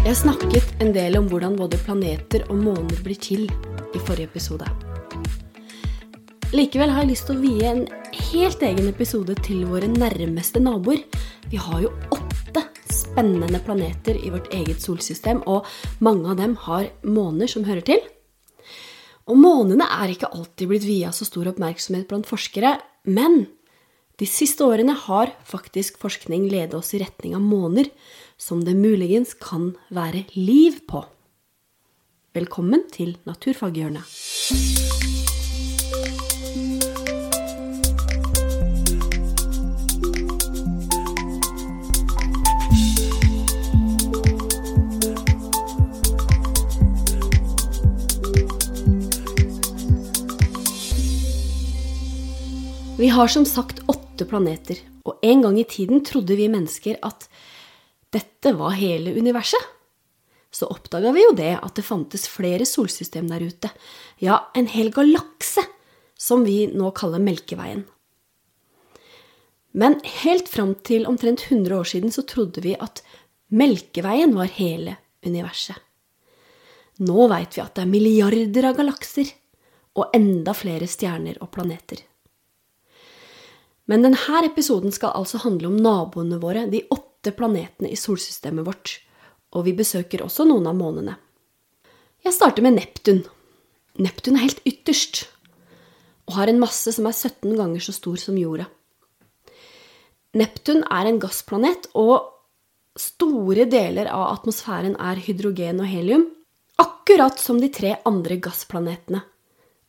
Jeg snakket en del om hvordan både planeter og måner blir til i forrige episode. Likevel har jeg lyst til å vie en helt egen episode til våre nærmeste naboer. Vi har jo åtte spennende planeter i vårt eget solsystem, og mange av dem har måner som hører til. Og månene er ikke alltid blitt via så stor oppmerksomhet blant forskere, men de siste årene har faktisk forskning ledet oss i retning av måner som det muligens kan være liv på. Velkommen til Naturfaghjørnet. Vi har som sagt åtte planeter, og en gang i tiden trodde vi mennesker at dette var hele universet. Så oppdaga vi jo det at det fantes flere solsystem der ute, ja, en hel galakse, som vi nå kaller Melkeveien. Men helt fram til omtrent 100 år siden så trodde vi at Melkeveien var hele universet. Nå veit vi at det er milliarder av galakser og enda flere stjerner og planeter. Men denne episoden skal altså handle om naboene våre, de åtte planetene i solsystemet vårt. Og vi besøker også noen av månene. Jeg starter med Neptun. Neptun er helt ytterst og har en masse som er 17 ganger så stor som jorda. Neptun er en gassplanet, og store deler av atmosfæren er hydrogen og helium, akkurat som de tre andre gassplanetene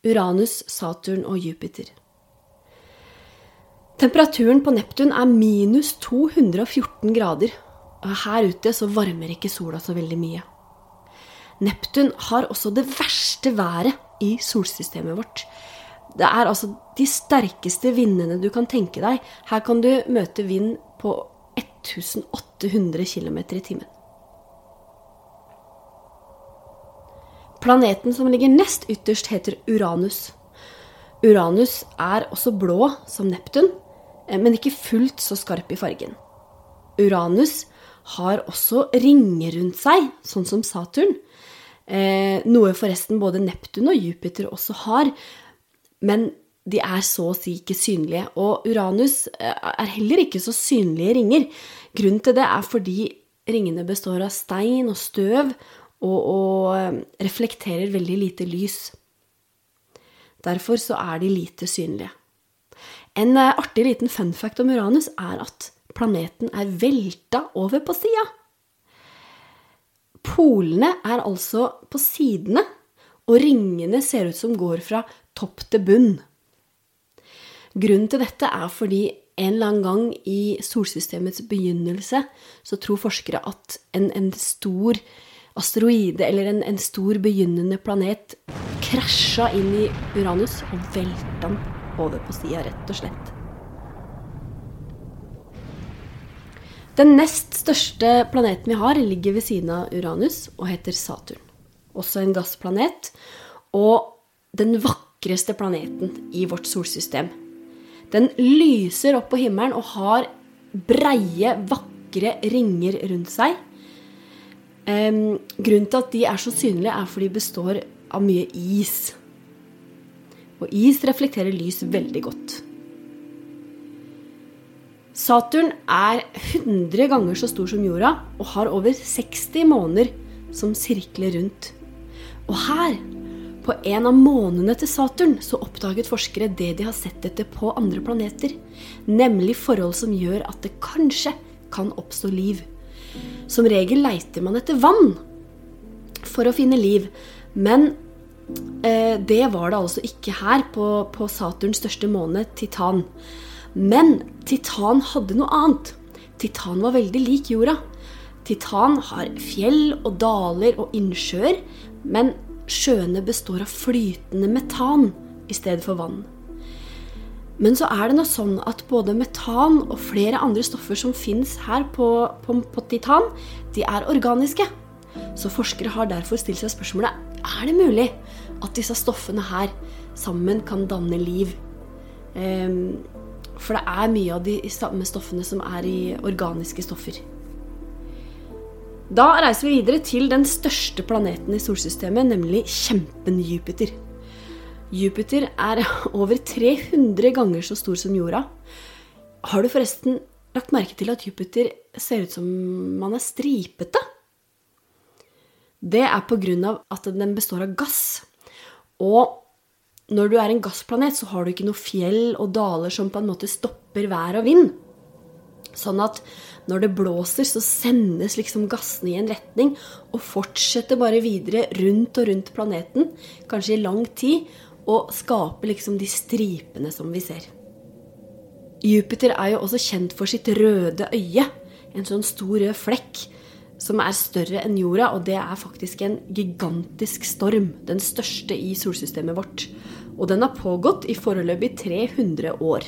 Uranus, Saturn og Jupiter. Temperaturen på Neptun er minus 214 grader. Og her ute så varmer ikke sola så veldig mye. Neptun har også det verste været i solsystemet vårt. Det er altså de sterkeste vindene du kan tenke deg. Her kan du møte vind på 1800 km i timen. Planeten som ligger nest ytterst, heter Uranus. Uranus er også blå som Neptun, men ikke fullt så skarp i fargen. Uranus har også ringer rundt seg, sånn som Saturn. Eh, noe forresten både Neptun og Jupiter også har. Men de er så å si ikke synlige. Og Uranus eh, er heller ikke så synlige ringer. Grunnen til det er fordi ringene består av stein og støv og, og reflekterer veldig lite lys. Derfor så er de lite synlige. En eh, artig liten fun fact om Uranus er at planeten er velta over på sida. Polene er altså på sidene, og ringene ser ut som går fra topp til bunn. Grunnen til dette er fordi en eller annen gang i solsystemets begynnelse så tror forskere at en, en stor asteroide eller en, en, stor begynnende planet krasja inn i Uranus og velta den over på sida, rett og slett. Den nest største planeten vi har, ligger ved siden av Uranus og heter Saturn. Også en gassplanet. Og den vakreste planeten i vårt solsystem. Den lyser opp på himmelen og har breie, vakre ringer rundt seg. Um, grunnen til at de er så synlige, er fordi de består av mye is. Og is reflekterer lys veldig godt. Saturn er 100 ganger så stor som jorda og har over 60 måneder som sirkler rundt. Og her, på en av månene til Saturn, så oppdaget forskere det de har sett etter på andre planeter. Nemlig forhold som gjør at det kanskje kan oppstå liv. Som regel leiter man etter vann for å finne liv. Men det var det altså ikke her på, på Saturns største måne, Titan. Men Titan hadde noe annet. Titan var veldig lik jorda. Titan har fjell og daler og innsjøer, men sjøene består av flytende metan i stedet for vann. Men så er det noe sånn at både metan og flere andre stoffer som fins her på, på, på Titan, de er organiske. Så forskere har derfor stilt seg spørsmålet er det mulig at disse stoffene her sammen kan danne liv. Ehm, for det er mye av de samme stoffene som er i organiske stoffer. Da reiser vi videre til den største planeten i solsystemet, nemlig kjempen Jupiter. Jupiter er over 300 ganger så stor som jorda. Har du forresten lagt merke til at Jupiter ser ut som man er stripete? Det er pga. at den består av gass. Og når du er en gassplanet, så har du ikke noe fjell og daler som på en måte stopper vær og vind. Sånn at når det blåser, så sendes liksom gassene i en retning og fortsetter bare videre rundt og rundt planeten, kanskje i lang tid, og skaper liksom de stripene som vi ser. Jupiter er jo også kjent for sitt røde øye, en sånn stor rød flekk som er større enn jorda, og det er faktisk en gigantisk storm, den største i solsystemet vårt. Og den har pågått i foreløpig 300 år.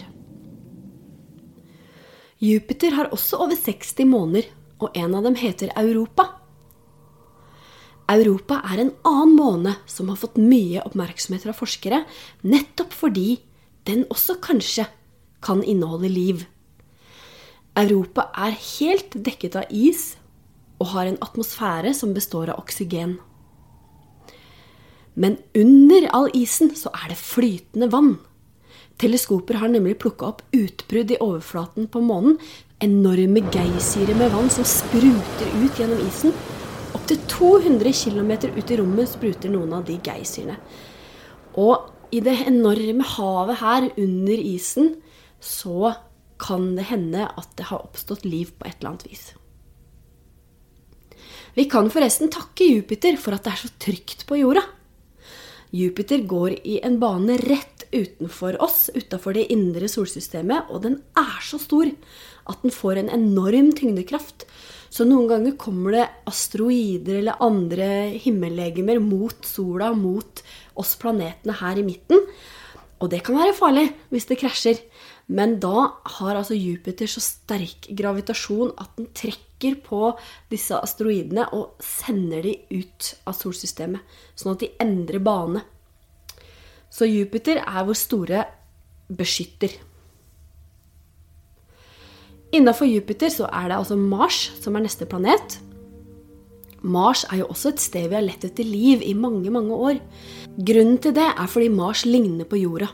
Jupiter har også over 60 måneder, og en av dem heter Europa. Europa er en annen måne som har fått mye oppmerksomhet fra forskere, nettopp fordi den også kanskje kan inneholde liv. Europa er helt dekket av is og har en atmosfære som består av oksygen. Men under all isen så er det flytende vann. Teleskoper har nemlig plukka opp utbrudd i overflaten på månen. Enorme geysirer med vann som spruter ut gjennom isen. Opptil 200 km ut i rommet spruter noen av de geysirene. Og i det enorme havet her under isen så kan det hende at det har oppstått liv på et eller annet vis. Vi kan forresten takke Jupiter for at det er så trygt på jorda. Jupiter går i en bane rett utenfor oss, utafor det indre solsystemet, og den er så stor at den får en enorm tyngdekraft. Så noen ganger kommer det asteroider eller andre himmellegemer mot sola, mot oss planetene her i midten. Og det kan være farlig hvis det krasjer. Men da har altså Jupiter så sterk gravitasjon at den trekker på disse asteroidene og sender de ut av solsystemet, sånn at de endrer bane. Så Jupiter er vår store beskytter. Innafor Jupiter så er det altså Mars som er neste planet. Mars er jo også et sted vi har lett etter liv i mange, mange år. Grunnen til det er fordi Mars ligner på jorda.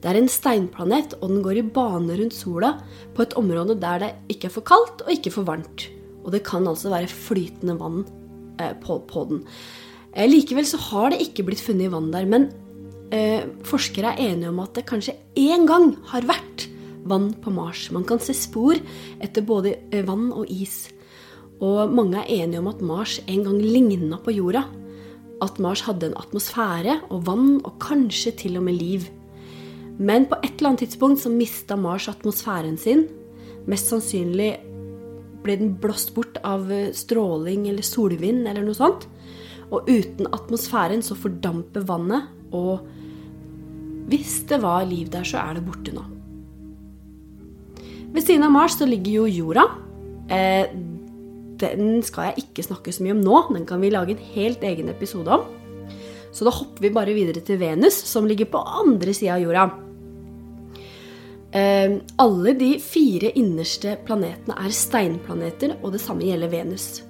Det er en steinplanet, og den går i bane rundt sola på et område der det ikke er for kaldt og ikke for varmt. Og det kan altså være flytende vann eh, på, på, den. Eh, likevel så har det ikke blitt funnet vann der, men eh, forskere er enige om at det kanskje én gang har vært vann på Mars. Man kan se spor etter både eh, vann og is. Og mange er enige om at Mars en gang ligna på jorda. At Mars hadde en atmosfære og vann og kanskje til og med liv. Men på et eller annet tidspunkt så mista Mars atmosfæren sin. Mest sannsynlig ble den blåst bort av eh, stråling eller solvind eller noe sånt. Og uten atmosfæren så fordamper vannet, og hvis det var liv der, så er det borte nå. Ved siden av Mars så ligger jo jorda. Eh, den skal jeg ikke snakke så mye om nå. Den kan vi lage en helt egen episode om. Så da hopper vi bare videre til Venus, som ligger på andre sida av jorda. Ehm, alle de fire innerste planetene er steinplaneter, og det samme gjelder Venus.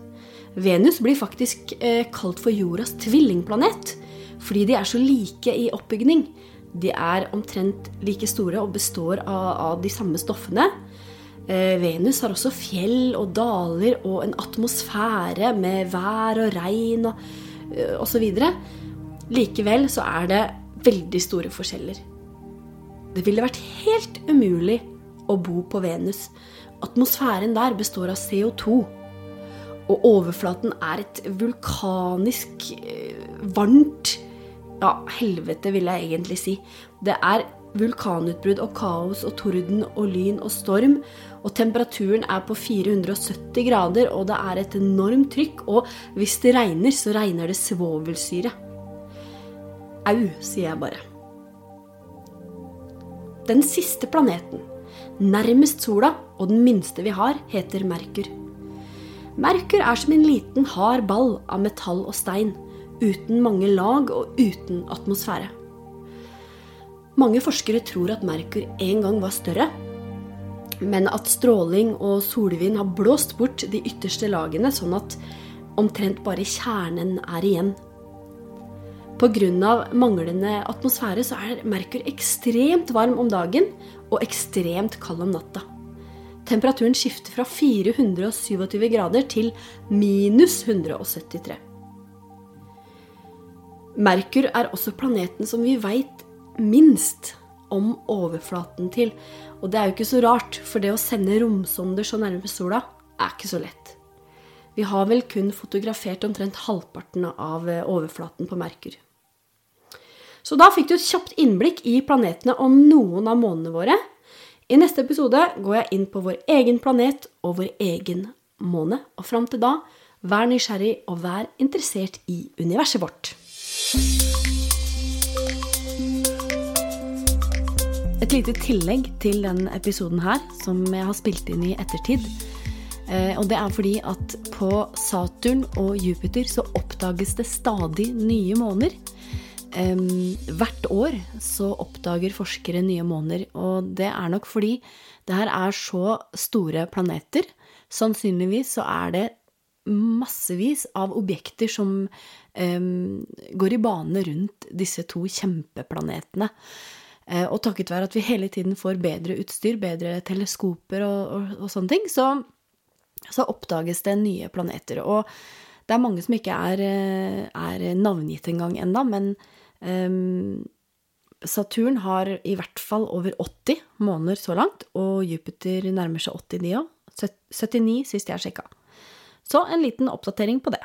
Venus blir faktisk eh, kalt for jordas tvillingplanet fordi de er så like i oppbygning. De er omtrent like store og består av, av de samme stoffene. Eh, Venus har også fjell og daler og en atmosfære med vær og regn og uh, osv. Likevel så er det veldig store forskjeller. Det ville vært helt umulig å bo på Venus. Atmosfæren der består av CO2. Og overflaten er et vulkanisk eh, varmt Ja, helvete, vil jeg egentlig si. Det er vulkanutbrudd og kaos og torden og lyn og storm. Og temperaturen er på 470 grader, og det er et enormt trykk. Og hvis det regner, så regner det svovelsyre. Au, sier jeg bare. Den siste planeten, nærmest sola og den minste vi har, heter Merkur. Merkur er som en liten, hard ball av metall og stein, uten mange lag og uten atmosfære. Mange forskere tror at Merkur en gang var større, men at stråling og solvind har blåst bort de ytterste lagene, sånn at omtrent bare kjernen er igjen. Pga. manglende atmosfære så er Merkur ekstremt varm om dagen og ekstremt kald om natta. Temperaturen skifter fra 427 grader til minus 173. Merkur er også planeten som vi veit minst om overflaten til. Og det er jo ikke så rart, for det å sende romsonder så nærme sola er ikke så lett. Vi har vel kun fotografert omtrent halvparten av overflaten på Merkur. Så da fikk du et kjapt innblikk i planetene og noen av månene våre. I neste episode går jeg inn på vår egen planet og vår egen måne. Og fram til da, vær nysgjerrig og vær interessert i universet vårt. Et lite tillegg til denne episoden her, som jeg har spilt inn i ettertid. Eh, og det er fordi at på Saturn og Jupiter så oppdages det stadig nye måner. Um, hvert år så oppdager forskere nye måner, og det er nok fordi det her er så store planeter. Sannsynligvis så er det massevis av objekter som um, går i bane rundt disse to kjempeplanetene. Uh, og takket være at vi hele tiden får bedre utstyr, bedre teleskoper og, og, og sånne ting, så, så, oppdages det nye planeter. Og det er mange som ikke er, eh, er navngitt engang enda, men Saturn har i hvert fall over 80 måneder så langt, og Jupiter nærmer seg 80 de òg. 79 sist jeg sjekka. Så en liten oppdatering på det.